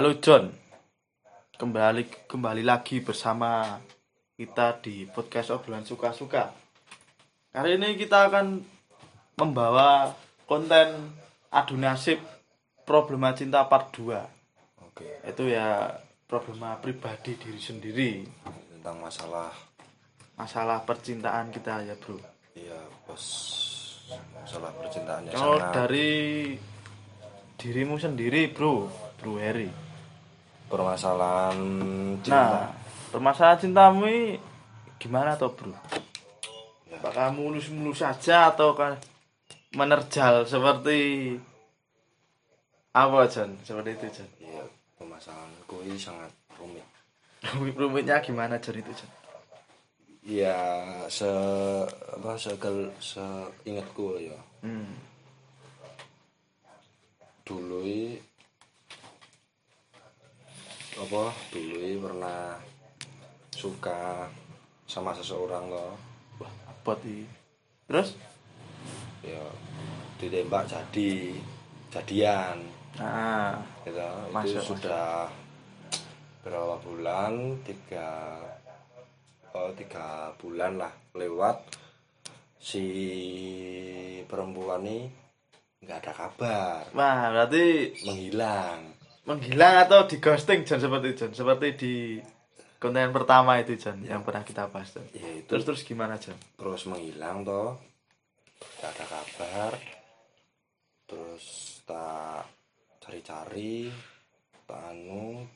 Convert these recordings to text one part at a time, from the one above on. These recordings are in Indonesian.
Halo John, kembali kembali lagi bersama kita di podcast obrolan suka-suka. Kali ini kita akan membawa konten adu nasib problema cinta part 2 Oke, Itu ya problema pribadi diri sendiri, tentang masalah. Masalah percintaan kita ya bro. iya bos. Masalah percintaan yang Kalau sangat dari dirimu sendiri bro, bro Harry. Permasalahan Nah, cinta. permasalahan cintamu ini gimana toh bro? Apakah mulus-mulus saja atau menerjal seperti apa John? Seperti itu John. Iya, permasalahanku ini sangat rumit. Rumitnya gimana John itu John? Iya, se apa segel seingatku ya. Hmm. Dulu i- apa dulu pernah suka sama seseorang loh. Wah, apa sih? Terus? Ya ditembak jadi jadian. Nah, gitu itu Masuk, sudah berapa bulan tiga oh tiga bulan lah lewat si perempuan ini nggak ada kabar wah berarti menghilang menghilang atau di ghosting John seperti John, seperti di konten pertama itu John yang pernah kita bahas ya itu. Terus terus gimana John? terus menghilang toh. Nggak ada kabar. Terus tak cari-cari tak anu.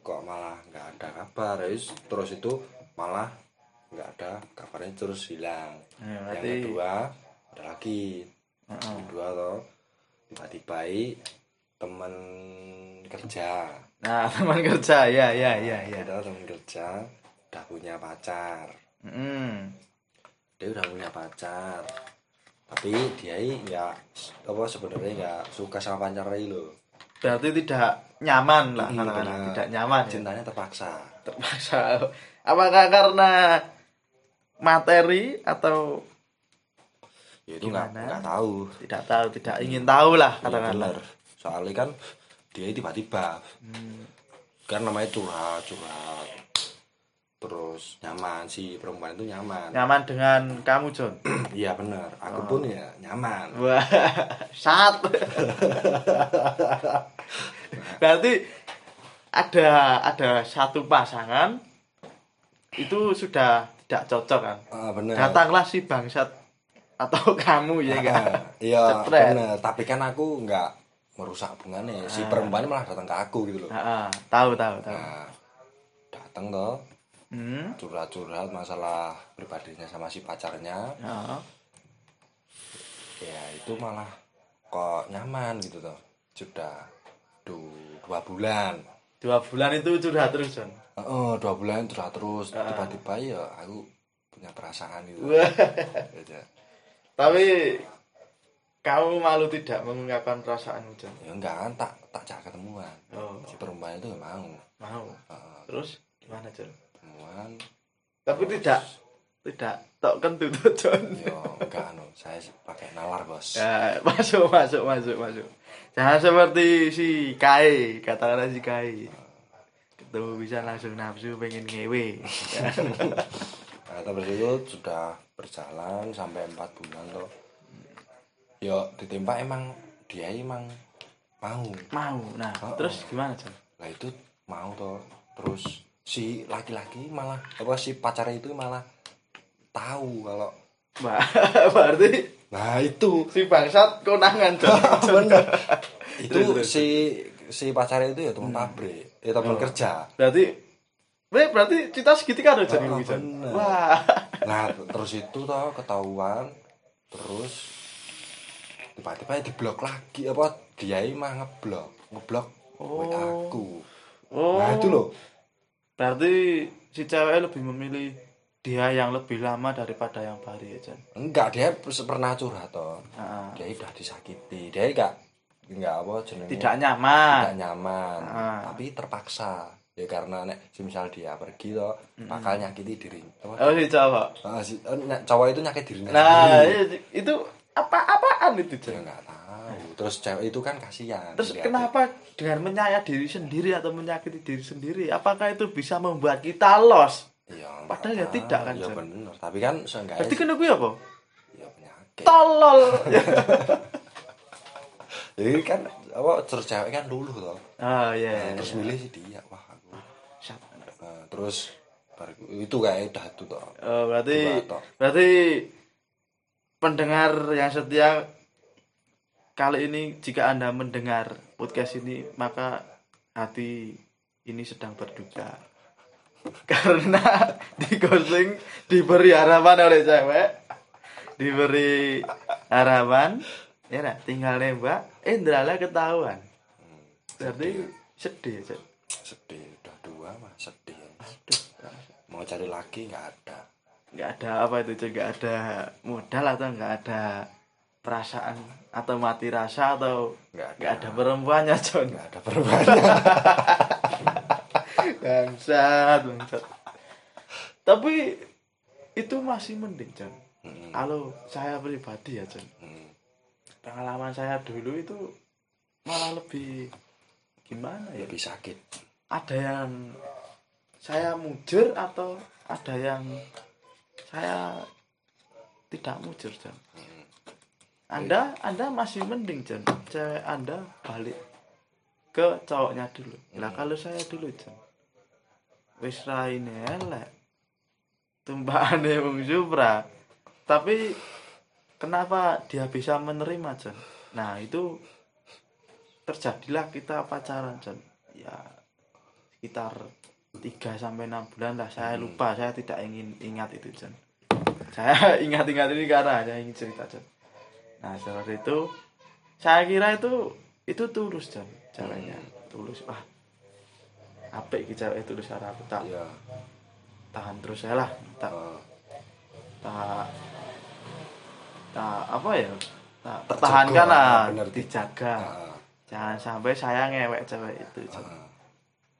Kok malah nggak ada kabar? Terus- terus itu malah nggak ada kabarnya terus hilang. Ya, yang berarti kedua ada lagi. Heeh. yang kedua toh tiba-tiba teman kerja Nah, teman kerja ya ya ya ya. ada teman kerja udah punya pacar Hmm. dia udah punya pacar tapi dia nggak apa sebenarnya nggak suka sama pacarnya lo Berarti tidak nyaman lah Hmm, benar. tidak nyaman ya. cintanya terpaksa Terpaksa. Apakah karena materi atau ya itu nggak tahu tidak tahu, tidak ingin tahu lah ya, katakanlah. bener soalnya kan dia tiba-tiba Hmm. kan namanya curhat curhat terus nyaman si perempuan itu nyaman Nyaman dengan kamu, John. iya bener aku Oh. pun ya nyaman Wah, saat. Berarti ada ada satu pasangan itu sudah tidak cocok kan? Ah, bener Datanglah si bangsat atau kamu ya enggak? Ah, iya Cepret. bener tapi kan aku nggak merusak hubungannya si Ah. perempuan malah datang ke aku gitu loh Ah, ah, tahu tahu tahu. nah datang toh Hmm. curhat-curhat masalah pribadinya sama si pacarnya Ya. ya itu malah kok nyaman gitu toh sudah du- dua bulan Dua bulan itu curhat terus, John. oh, dua bulan curhat terus Ah. tiba-tiba ya aku punya perasaan gitu Wah. Ya, Tapi kamu malu tidak mengungkapkan perasaanmu, John? ya enggak kan tak tak cak ketemuan Oh, si perempuan itu nggak mau mau. Ah, Terus gimana, John? ketemuan Tapi tidak tidak tok kentut, John. ya enggak anu saya pakai nalar bos Ya, masuk, masuk, masuk, masuk. Jangan seperti si Kai, katakanlah si Kai. Ketemu bisa langsung nafsu pengen ngewe. Nah, terus itu sudah berjalan sampai empat bulan toh. Yo ditembak emang dia emang mau. Mau. Nah, Oh, terus gimana, John? Lah itu mau toh. Terus si laki-laki malah apa si pacarnya itu malah tahu kalau Wah, berarti nah itu si bangsat konangan, bener itu si si pacarnya itu ya teman pabrik ya teman Oh. kerja Berarti berarti kita segitiga ada jadi Oh. Wah. nah terus itu toh ketahuan terus tiba-tiba di blok lagi apa dia mah ngeblok ngeblok Oh. WA aku Oh. nah itu loh Berarti si cewek lebih memilih dia yang lebih lama daripada yang baru ya, John. enggak dia pernah curhat toh Ah. dia udah disakiti dia enggak enggak apa jenenge Tidak nyaman. tidak nyaman Ah. tapi terpaksa ya karena nek misal dia pergi toh bakal nyakiti diri apa Oh, si cowok. Ah, si- ny- cowok itu nyakit dirinya Nah, sendiri i- itu apa-apaan itu, dia nggak tahu terus cewek itu kan kasihan Terus kenapa dengan menyayat diri sendiri atau menyakiti diri sendiri, apakah itu bisa membuat kita los? Iya, Padahal ya tidak kan, ya Jon? bener tapi kan seenggaknya Berarti kan gue apa? ya penyakit Tolol. jadi kan apa terus cewek kan dulu toh Ah iya. terus milih sih dia wah aku Sat. Nah, terus itu kayak udah itu toh Oh, berarti Dua toh. berarti pendengar yang setia kali ini jika Anda mendengar podcast ini maka hati ini sedang berduka. Karena di ghosting diberi harapan oleh cewek, diberi harapan, ya nah, tinggal nembak, eh ndrala ketahuan. Berarti sedih, Cek. sedih udah dua mah sedih Aduh, mau cari lagi nggak ada nggak ada apa itu nggak ada modal atau nggak ada perasaan atau mati rasa atau nggak ada. nggak ada perempuannya John nggak ada perubahannya bangsat bangsat. Tapi itu masih mending John Hmm, kalau saya pribadi ya John hmm. pengalaman saya dulu itu malah lebih gimana ya? Lebih sakit. Ada yang saya mujur atau ada yang saya tidak mujur John anda Anda masih mending John cewek Anda balik ke cowoknya dulu. Lah kalau saya dulu John wis raine elek. Tumpahane wong Supra. Tapi kenapa dia bisa menerima John nah itu terjadilah kita pacaran John ya sekitar 3 sampai 6 bulan lah. Saya lupa saya tidak ingin ingat itu John saya ingat-ingat ini karena hanya ingin cerita John nah seperti itu saya kira itu itu tulus John ceweknya tulus. Wah apik iki cewek tulus cara aku tak ya tahan terus saya lah tak eh, tak tak apa ya tak pertahankan lah, bener. dijaga. Ah, jangan sampai saya ngewek cewek itu ah.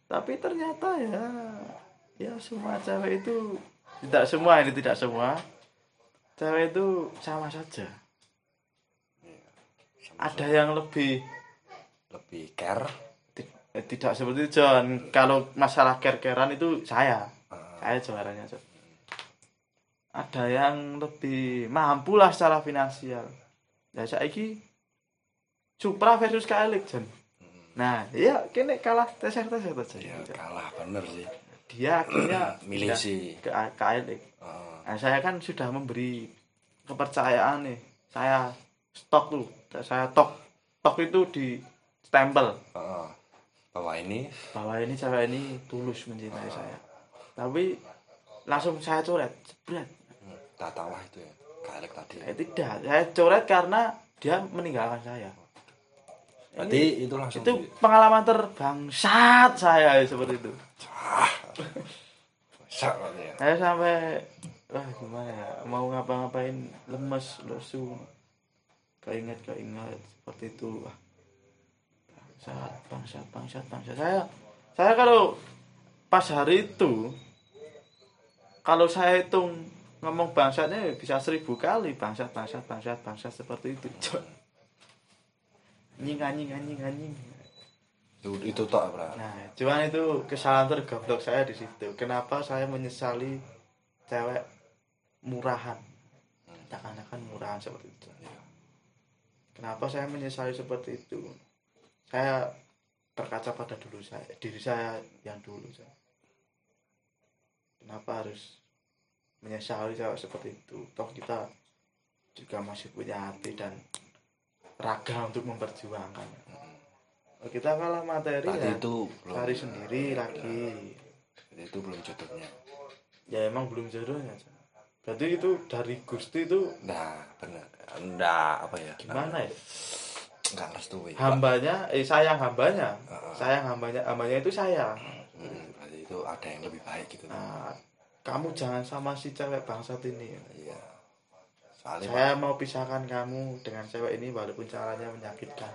tapi ternyata ya ya semua cewek itu tidak semua ini tidak semua cewek itu sama saja. Sama- ada yang lebih lebih care? Eh, tidak seperti John. Kalau masalah care-carean itu saya. Ah, saya juaranya John. Ada yang lebih mampu lah secara finansial. Ya saya ini Supra versus KLX John. Nah iya kini kalah teser-teser saja ya kalah bener sih. Dia akhirnya milih sih ke KLX Ah, Nah, saya kan sudah memberi kepercayaan nih. Saya stok tuh. Saya tok. Tok itu di stempel ah. bahwa ini bahwa ini cewek ini tulus mencintai saya. Tapi langsung saya coret. Jebret. hmm, tak tahu lah itu ya kalek tadi Eh, tidak. Saya coret karena dia meninggalkan saya. berarti itu langsung Itu di- pengalaman terbangsat saya seperti itu. ya Saya sampai wah gimana ya? Mau ngapa-ngapain? Lemes lesu. Keinget keinget. Seperti itu. Wah. Bangsat bangsat bangsat bangsat. Saya saya kalau pas hari itu kalau saya hitung ngomong bangsatnya bisa seribu kali. Bangsat bangsat bangsat bangsat seperti itu. Anjing anjing anjing anjing itu itu tak berarti Nah, cuman itu kesalahan tergoblok saya di situ. Kenapa saya menyesali cewek murahan? Seakan-akan murahan seperti itu. Kenapa saya menyesali seperti itu? Saya berkaca pada dulu saya, diri saya yang dulu. Saya. Kenapa harus menyesali cewek seperti itu? Toh kita juga masih punya hati dan raga untuk memperjuangkan. Kita kalah materi berarti ya itu belum cari sendiri lagi berarti itu belum jodohnya ya emang belum jodohnya. Berarti itu dari Gusti itu nah bener. Enggak apa ya? Gimana ya? Enggak restui hambanya eh sayang hambanya. Heeh. sayang hambanya hambanya itu saya Hmm, berarti itu ada yang lebih baik gitu. Nah kamu jangan sama si cewek bangsat ini. Iya. Soalnya saya mau pisahkan kamu dengan cewek ini walaupun caranya menyakitkan.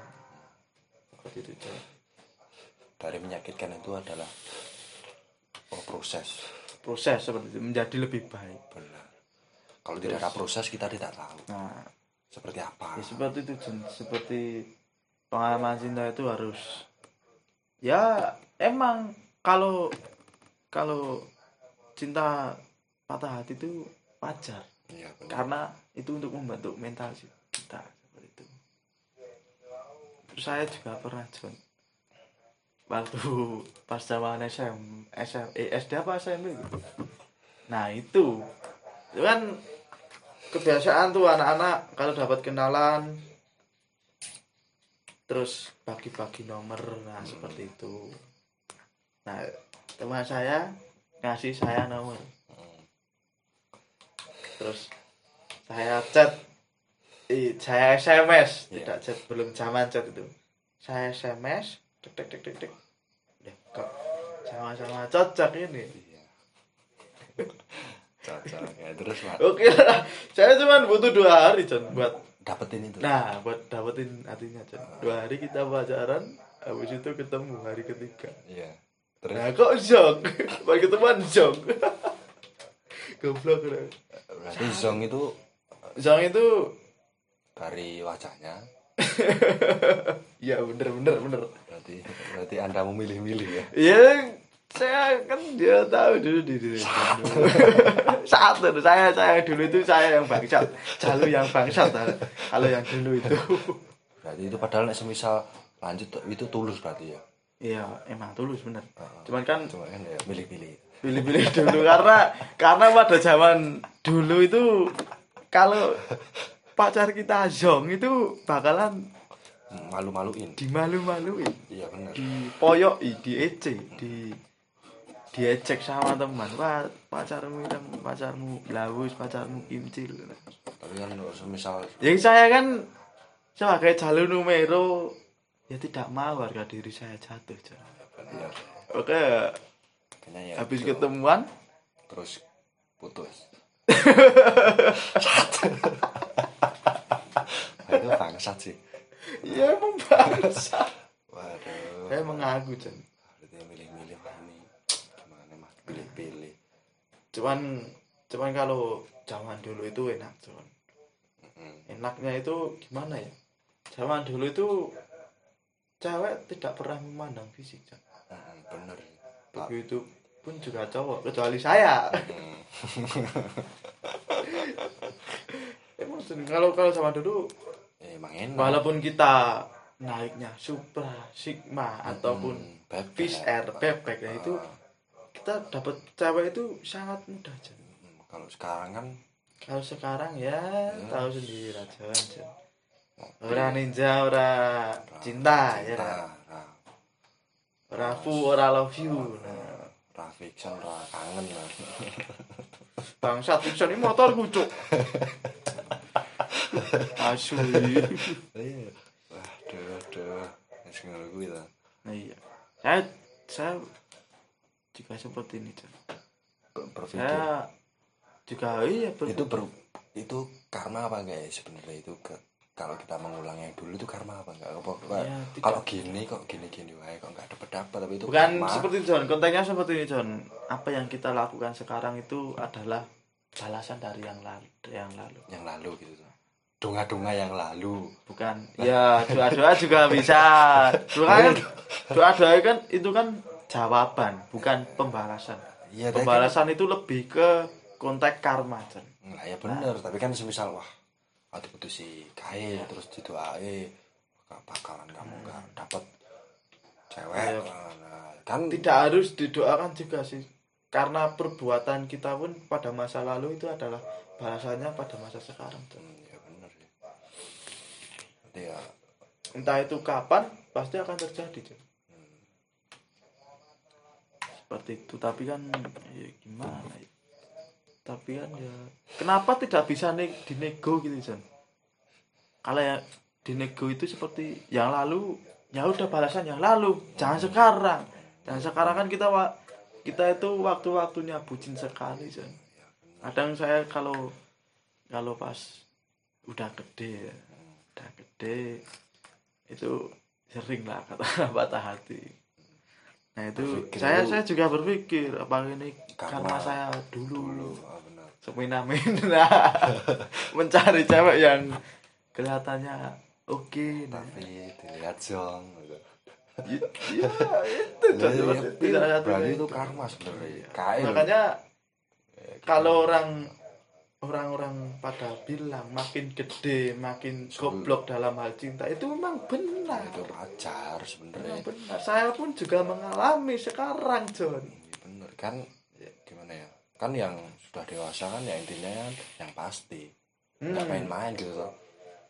Seperti itu Cak. dari menyakitkan itu adalah oh, proses. Proses seperti itu menjadi lebih baik. Benar kalau tidak ada proses kita tidak tahu. Nah. Seperti apa? Ya seperti itu Jen. seperti pengalaman cinta itu harus ya emang kalau kalau cinta patah hati itu wajar. Benar. Karena itu untuk membentuk mental sih kita seperti itu. Terus saya juga pernah John waktu pas zaman SM, SM eh, SD apa SMP gitu. nah itu. Itu kan kebiasaan tuh anak-anak kalau dapat kenalan terus bagi-bagi nomor nah seperti itu. Nah teman saya ngasih saya nomor. Terus saya chat saya SMS Iya. tidak chat belum zaman chat itu. Saya SMS tek tek tek tek tek kok sama-sama cocok ini? Iya. ya terus Pak, oke lah. Saya cuma butuh dua hari John buat dapetin itu? Nah buat dapetin hatinya John dua hari kita pacaran habis itu ketemu hari ketiga. Iya. Terus? Nah kok jong? Pas ketemuan jong. Goblok udah berarti zong itu jong itu dari wajahnya? Ya bener bener bener. Berarti berarti anda memilih-milih ya? Ya saya kan dia tahu dulu di saat itu saya saya dulu itu saya yang bangsat. Jalur yang bangsat kalau yang dulu itu. Berarti itu padahal semisal lanjut itu tulus berarti ya? Iya emang tulus bener. Heeh. cuman kan cuma kan ya milih-milih. pilih-pilih dulu karena karena pada zaman dulu itu kalau pacar kita zong itu bakalan malu-maluin. dimalu-maluin. Iya benar dipoyoi diece di diecek sama teman wah pacarmu hitam pacarmu blawus pacarmu kimcil. Tapi kan semisal jadi saya kan sebagai jalur numero ya tidak mau harga diri saya jatuh ya, oke. Ya habis itu. ketemuan. Terus putus. Nah, itu bangsat sih. Ya emang bangsa waduh. Saya mengaku Jon. berarti milih-milih wah ini gimana mah pilih-pilih. Cuman cuman kalau zaman dulu itu enak cuman enaknya itu gimana ya? Zaman dulu itu cewek tidak pernah memandang fisik hmm, bener. Begitu pun juga cowok kecuali saya. Hmm, emang kalau kalau zaman dulu emang enak. walaupun kita naiknya Supra Sigma ataupun Hmm, bebek. Fish Air bebek ya itu Ah, kita dapat cewek itu sangat mudah Jon. hmm, kalau sekarang kan kalau sekarang ya Ya. tahu sendiri aja mobil, ora ninja ora cinta, ya cinta, nah, ora. Fu ora love you nah, ra fiction ra kangen lah bangsat fiction ini motor kucuk. Asu. Iya. Waduh waduh. Wis ngono kuwi ta? Nah iya. Saya saya juga seperti ini. Ber- berpikir. Saya juga iya ber- itu ber, itu karma apa enggak ya sebenarnya? Itu ke, kalau kita mengulang yang dulu itu karma apa enggak? Apa, apa- Ya, kalau gini kok gini gini wae kok enggak dapat dapat tapi itu bukan karma. seperti itu John konteksnya seperti ini John apa yang kita lakukan sekarang itu adalah balasan dari yang lalu yang lalu. Yang lalu gitu tuh donga-donga yang lalu. Bukan. Ya doa doa juga bisa. Doa kan doa doa kan itu kan jawaban bukan pembalasan iya tapi kan- pembalasan itu lebih ke konteks karma John Nah, ya bener, tapi kan semisal wah ada putusi kae terus didoae bakal- bakalan kamu nggak dapet cewek. Iya. Nah, kan tidak harus didoakan juga sih karena perbuatan kita pun pada masa lalu itu adalah balasannya pada masa sekarang John. Hmm, ya bener ya. Ya entah itu kapan pasti akan terjadi John. Seperti itu. Tapi kan ya gimana ya? Tapi kan ya kenapa tidak bisa nih dinego gitu John kalau ya dinego itu seperti yang lalu ya udah balasan yang lalu. Jangan sekarang. Jangan sekarang kan kita kita itu waktu-waktunya bucin sekali John kadang saya kalau kalau pas udah gede ya, udah gede itu sering lah kata patah hati nah itu Berpikir saya dulu. saya juga berpikir apa ini Karma karena saya dulu, dulu ah, semena-mena mencari cewek yang kelihatannya oke nah. tapi dilihat Jong gitu. ya itu Ya, ya, Itu satu berarti itu karma sebenarnya Iya. makanya kalau orang orang-orang pada bilang makin gede makin goblok dalam hal cinta itu memang benar. Itu wajar sebenarnya. Benar. Saya pun juga mengalami sekarang John. Iya, bener kan ya, gimana ya? Kan yang sudah dewasa kan ya intinya kan yang pasti. Nggak Hmm. main-main gitu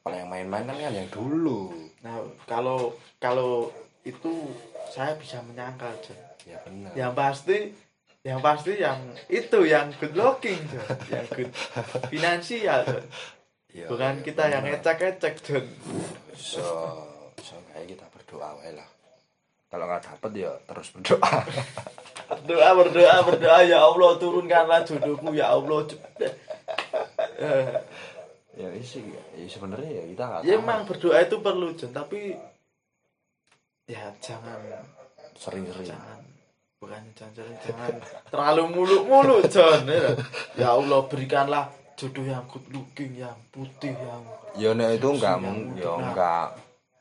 kalau yang main-main kan kan yang dulu. Nah kalau kalau itu saya bisa menyangkal John. Ya benar. Yang pasti yang pasti yang itu yang good looking John yang good finansial John Ya, bukan ya, kita yang bener. ngecek-ngecek John so so kayak kita berdoa wae lah. Kalau nggak dapet ya terus berdoa. Doa berdoa berdoa. Ya Allah turunkanlah jodohku. Ya Allah ya isi ya sebenarnya ya kita nggak ya emang berdoa itu perlu John tapi ya jangan sering-sering. jangan bukan jangan jangan, terlalu muluk-muluk John ya. ya Allah berikanlah jodoh yang good looking yang putih yang ya nek itu nggak Yang mung- ya udah. nggak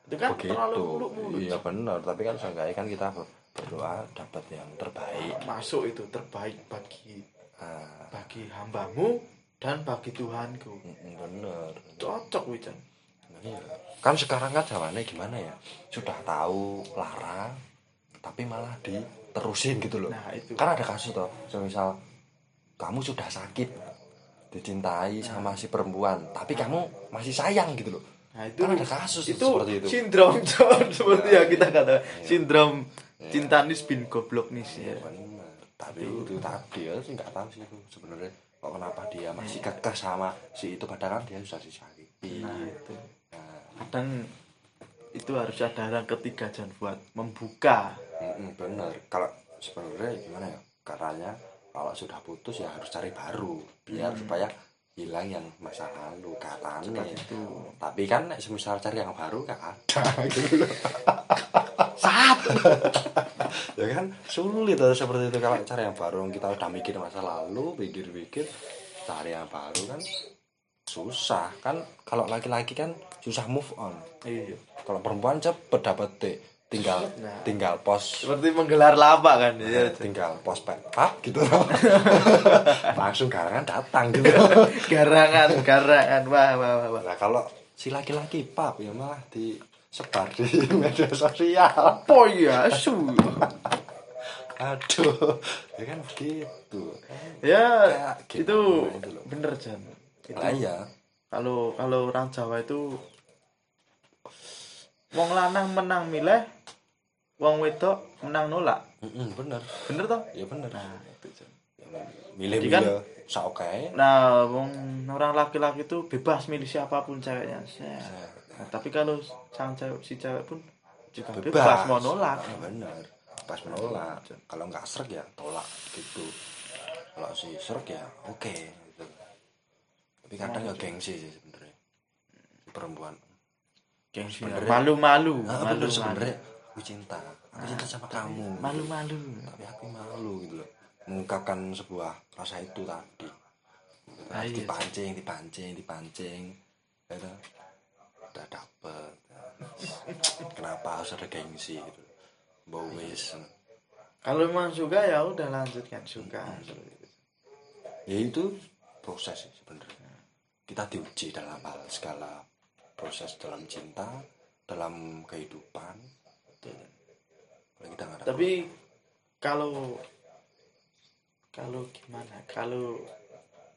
itu kan terlalu begitu muluk-muluk iya benar tapi kan seenggaknya kan kita ber- berdoa dapat yang terbaik. Masuk itu terbaik bagi ah. bagi hambamu dan bagi Tuhanku. Bener. Cocok Wijan Iya. kan sekarang kan zamannya gimana ya? Sudah tahu larang tapi malah diterusin gitu loh. Nah itu. Kan ada kasus toh misal kamu sudah sakit dicintai sama si perempuan tapi kamu masih sayang gitu loh. Nah itu kan ada kasus itu seperti itu. sindrom seperti yang kita kata sindrom Iya. cintanis bin goblok nih sih ya benar tapi itu. tadi ya sih nggak tahu sih itu sebenarnya kok kenapa dia masih kekeh sama si itu padahal dia sudah disakiti nah itu. Nah, kadang itu harus ada orang ketiga John buat membuka. Mm-mm, benar kalau sebenarnya gimana ya? Caranya kalau sudah putus ya harus cari baru biar supaya hilang yang masa lalu katanya itu. Tapi kan semisal cari yang baru gak ada. Gitu loh saat. Ya kan? Sulit tuh seperti itu. Kalau cari yang baru kita udah mikir masa lalu pikir-pikir cari yang baru kan susah. Kan kalau laki-laki kan susah move on. Iya. Kalau perempuan cepet dapet deh tinggal Nah. tinggal pos. Seperti menggelar lapak kan ya tinggal pos pap gitu loh. Langsung garangan datang gitu. Garangan garangan. Wah wah wah, wah. nah kalau si laki-laki pap ya malah disebar di media sosial. Oh iya su aduh ya kan begitu ya Kayak itu gimana itu bener Jan itu lah iya. Kalau kalau orang Jawa itu wong lanang menang milih wong wedok menang nolak. Mm-mm, bener. Bener toh? Ya bener. Nah. Itu Jan. milih kan- saokai nah wong orang laki-laki itu bebas milih siapa pun ceweknya. Set. Nah, tapi kalau sang cewek si cewek pun juga bebas, bebas mau nolak. Ah, bener. Pas menolak kalau nggak serak ya tolak gitu. Kalau si serak ya oke. gitu. Tapi kadang ya gengsi sih sebenarnya. Perempuan. Gengsi Bener. malu-malu. Ah, malu bener sebenarnya aku cinta. Aku cinta sama kamu. malu-malu. Tapi aku malu gitu loh. Mengungkapkan sebuah rasa itu tadi. Ah, iya. dipancing dipancing dipancing. Gitu. Udah dapet. Kenapa harus ada gengsi gitu? Bau wis. Kalau memang suka ya udah lanjutkan suka. Ya itu proses sih sebenarnya kita diuji dalam hal segala proses dalam cinta dalam kehidupan. Kita tapi kalau kalau gimana? Kalau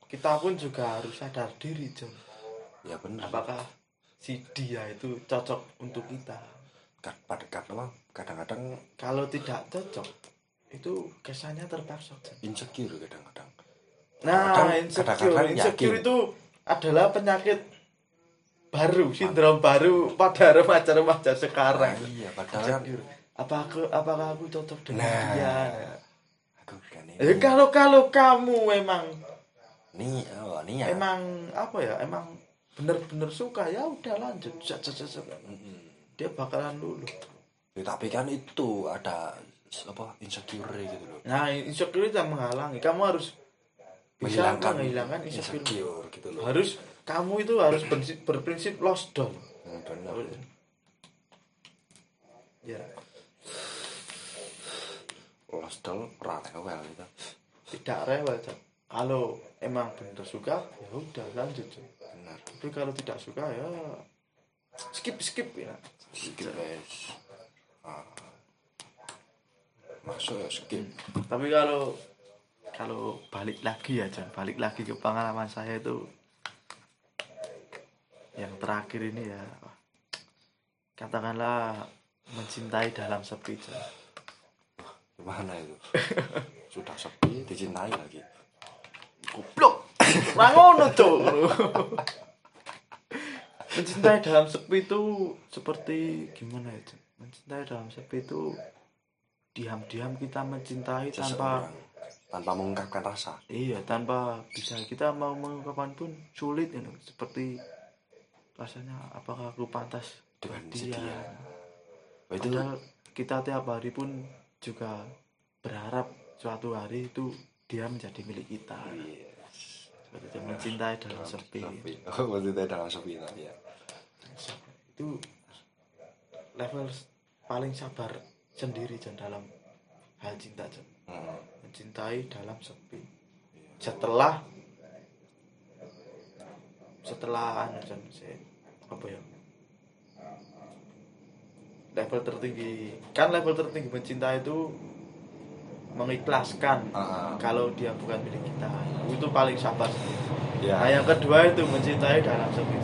kita pun juga harus sadar diri John ya benar. Apakah si dia itu cocok untuk kita? Pada kadang kadang-kadang kalau tidak cocok itu kesannya terpaksa John. insecure kadang-kadang. Nah Kadang- insecure. kadang-kadang insecure yakin. itu adalah penyakit baru sindrom baru pada remaja-remaja sekarang. Iya padahal kan insecure apakah aku cocok dengan Nah. dia? aku kan eh kalau kalau kamu emang nih oh, nih ya. emang apa ya emang bener-bener suka ya udah lanjut. Dia bakalan lulu Ya, tapi kan itu ada apa insecure gitu loh. Nah insecure itu yang menghalangi. Kamu harus bisa menghilangkan insecure insecure gitu loh. Harus kamu itu harus berprinsip, berprinsip lost doll Hmm, benar ya. ya. Lost doll rewel gitu. Tidak rewel Jon. kalau emang bener suka ya udah lanjut Jon. benar. Tapi kalau tidak suka ya skip skip ya. Skip guys. Ah. masuk ya skip. Tapi kalau kalau balik lagi ya Jon, balik lagi ke pengalaman saya itu yang terakhir ini ya. Katakanlah mencintai dalam sepi Jon. gimana itu? Sudah sepi dicintai lagi. Goblok. Ngono Cuk. mencintai dalam sepi itu seperti gimana ya mencintai dalam sepi itu diam-diam kita mencintai seseorang. tanpa mengungkapkan rasa Iya, tanpa bisa kita mau mengungkapkan pun sulit ini. Seperti rasanya apakah aku pantas Dengan dia. Oh, itu Padahal kita tiap hari pun juga berharap suatu hari itu dia menjadi milik kita. Yes. Seperti itu, mencintai dalam sepi. oh mencintai dalam sepi ya Itu level paling sabar sendiri Jon dalam hal cinta hmm. Mencintai dalam sepi. Setelah setelah anu apa ya? Level tertinggi. Kan level tertinggi mencinta itu mengikhlaskan Ah, kalau dia bukan milik kita. Itu paling sabar ya. Nah yang kedua itu mencintai dalam sepi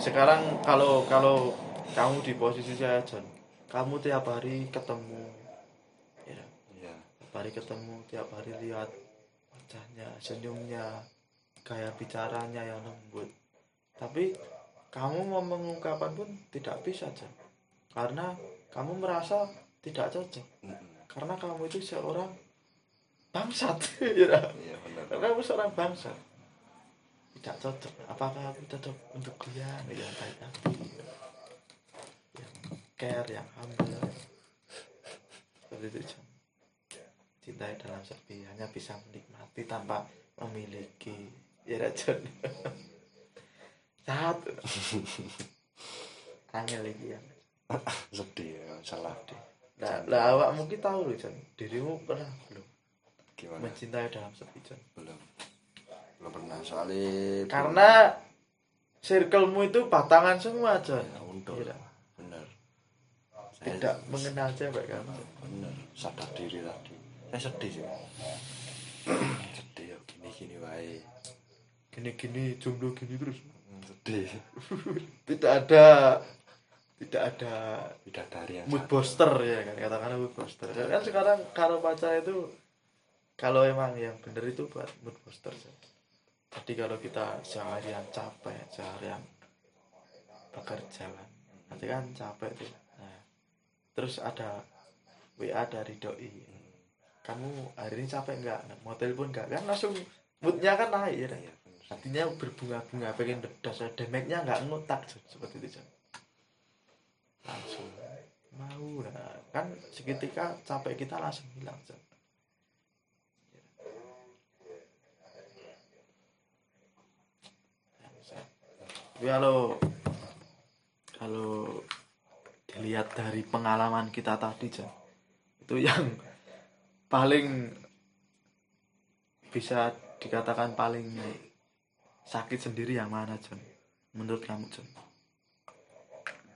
sekarang kalau kalau kamu di posisi saya John kamu tiap hari ketemu ya. Ya tiap hari ketemu tiap hari lihat wajahnya senyumnya gaya bicaranya yang lembut. Tapi kamu mau mengungkapkan pun tidak bisa John. Karena kamu merasa tidak cocok. Mm-mm. karena kamu itu seorang bangsat ya. Benar karena kamu seorang bangsat tidak cocok. Apakah aku cocok untuk dia yang baik hati yang care yang humble. Seperti itu John cinta dalam sepi hanya bisa menikmati tanpa memiliki. Ya John satu angel lagi ya. Sedih ya salah. Nah, lah awak mungkin tahu loh John dirimu pernah belum gimana? mencintai dalam sepi John belum belum pernah soalnya karena circlemu itu batangan semua John ya, untuk. Benar saya tidak mengenal cewek kan benar sadar diri tadi. Saya sedih sih. Sedih ya gini gini wae. Gini-gini jomblo gini terus. Hmm, sedih. Tidak ada tidak ada bidadari yang mood booster ya kan? Katakanlah mood booster. Kan sekarang kalau pacar itu kalau emang yang bener itu buat mood booster John. Jadi kalau kita seharian capek seharian bekerja kan nanti kan capek tuh. Nah, terus ada WA dari doi. Kamu hari ini capek nggak? Nah, mau telepon nggak? Kan langsung moodnya kan naik ya. Kan? Hatinya berbunga-bunga pengen bedas damage-nya nggak ngutak seperti itu Jon. langsung mau. Nah, kan seketika capek kita langsung hilang Jon. Tapi kalau kalau dilihat dari pengalaman kita tadi Jon, itu yang paling bisa dikatakan paling sakit sendiri yang mana John menurut kamu John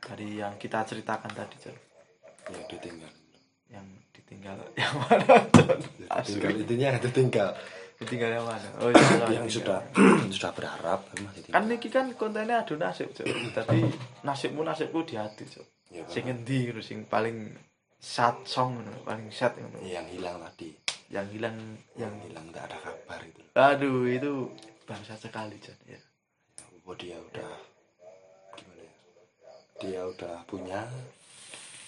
dari yang kita ceritakan tadi John ya ditinggal. Yang ditinggal. Yang mana John Ya, ditinggal. Intinya ditinggal ditinggal yang mana? Oh iya, iya, yang sudah sudah berharap kan tinggal niki kan kontennya adu nasib John tapi nasibmu nasibku di hati John ya, sing endi ngono, sing paling sad song ngono, paling sad ngono. yang hilang tadi. Yang hilang yang yang hilang tidak ada kabar itu. Aduh itu bangsa sekali John ya. Oh dia udah gimana ya? Dia udah punya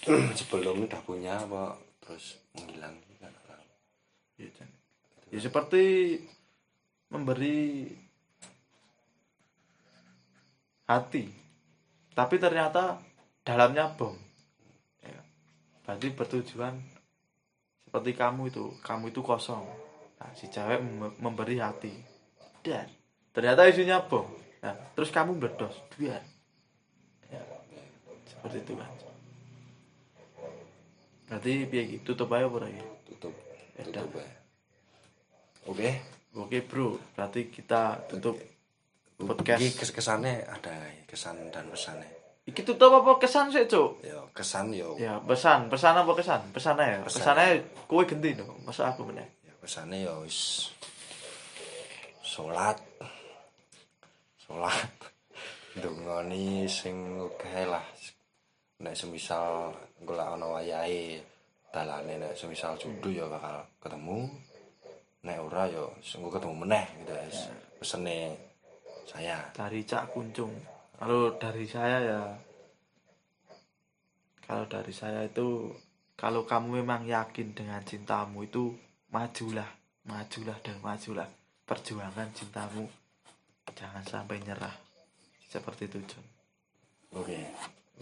sebelum udah punya apa terus menghilang kan orang Ya, Jan. Ya seperti memberi hati. Tapi ternyata dalamnya bom. Ya. berarti bertujuan seperti kamu itu. Kamu itu kosong. Nah si cewek mem- memberi hati. Dan ternyata isinya bom. Nah terus kamu berdos. Dua ya, seperti itu kan berarti biar gitu tutup aja ya tutup. Ya tutup ya oke. Oke bro. Berarti kita tutup podcast. Iki kes kesannya ada kesan dan pesannya. Iki tutup apa kesan sih cuk? Ya kesan yo ya pesan. Pesan apa kesan? Pesan aja Pesan. pesan aja kue ganti dong masa aku meneh. Ya pesannya ya wis sholat. Sholat. Dungoni sing oke lah. Nek semisal golek ana wayahe dalane nek semisal judu ya bakal ketemu nek ora ya sungguh ketemu meneh gitu guys pesene saya dari Cak Kuncung. Kalau dari saya ya kalau dari saya itu kalau kamu memang yakin dengan cintamu itu majulah, majulah dan majulah. Perjuangan cintamu. Jangan sampai nyerah. Seperti itu, John. oke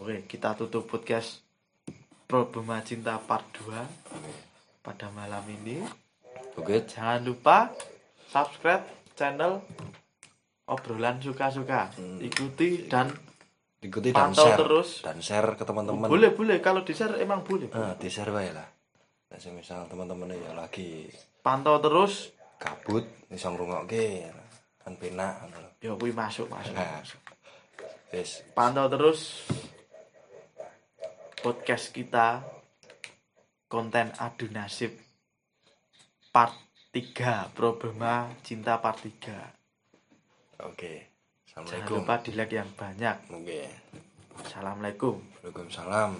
Oke, kita tutup podcast Problema Cinta Part 2 oke pada malam ini. Oke Jangan lupa subscribe channel obrolan suka-suka. Hmm. Ikuti dan ikuti dan share terus. dan share ke teman-teman boleh boleh kalau di share emang boleh. ah di share wae lah nek semisal teman-teman ya lagi Pantau terus. kabut iso ngrungokke kan penak. Ya kuwi masuk masuk. Nah. masuk. wis Pantau terus podcast kita konten adu nasib part 3 problema cinta part 3 oke jangan assalamualaikum. lupa di like yang banyak. Oke. Assalamualaikum. Waalaikumsalam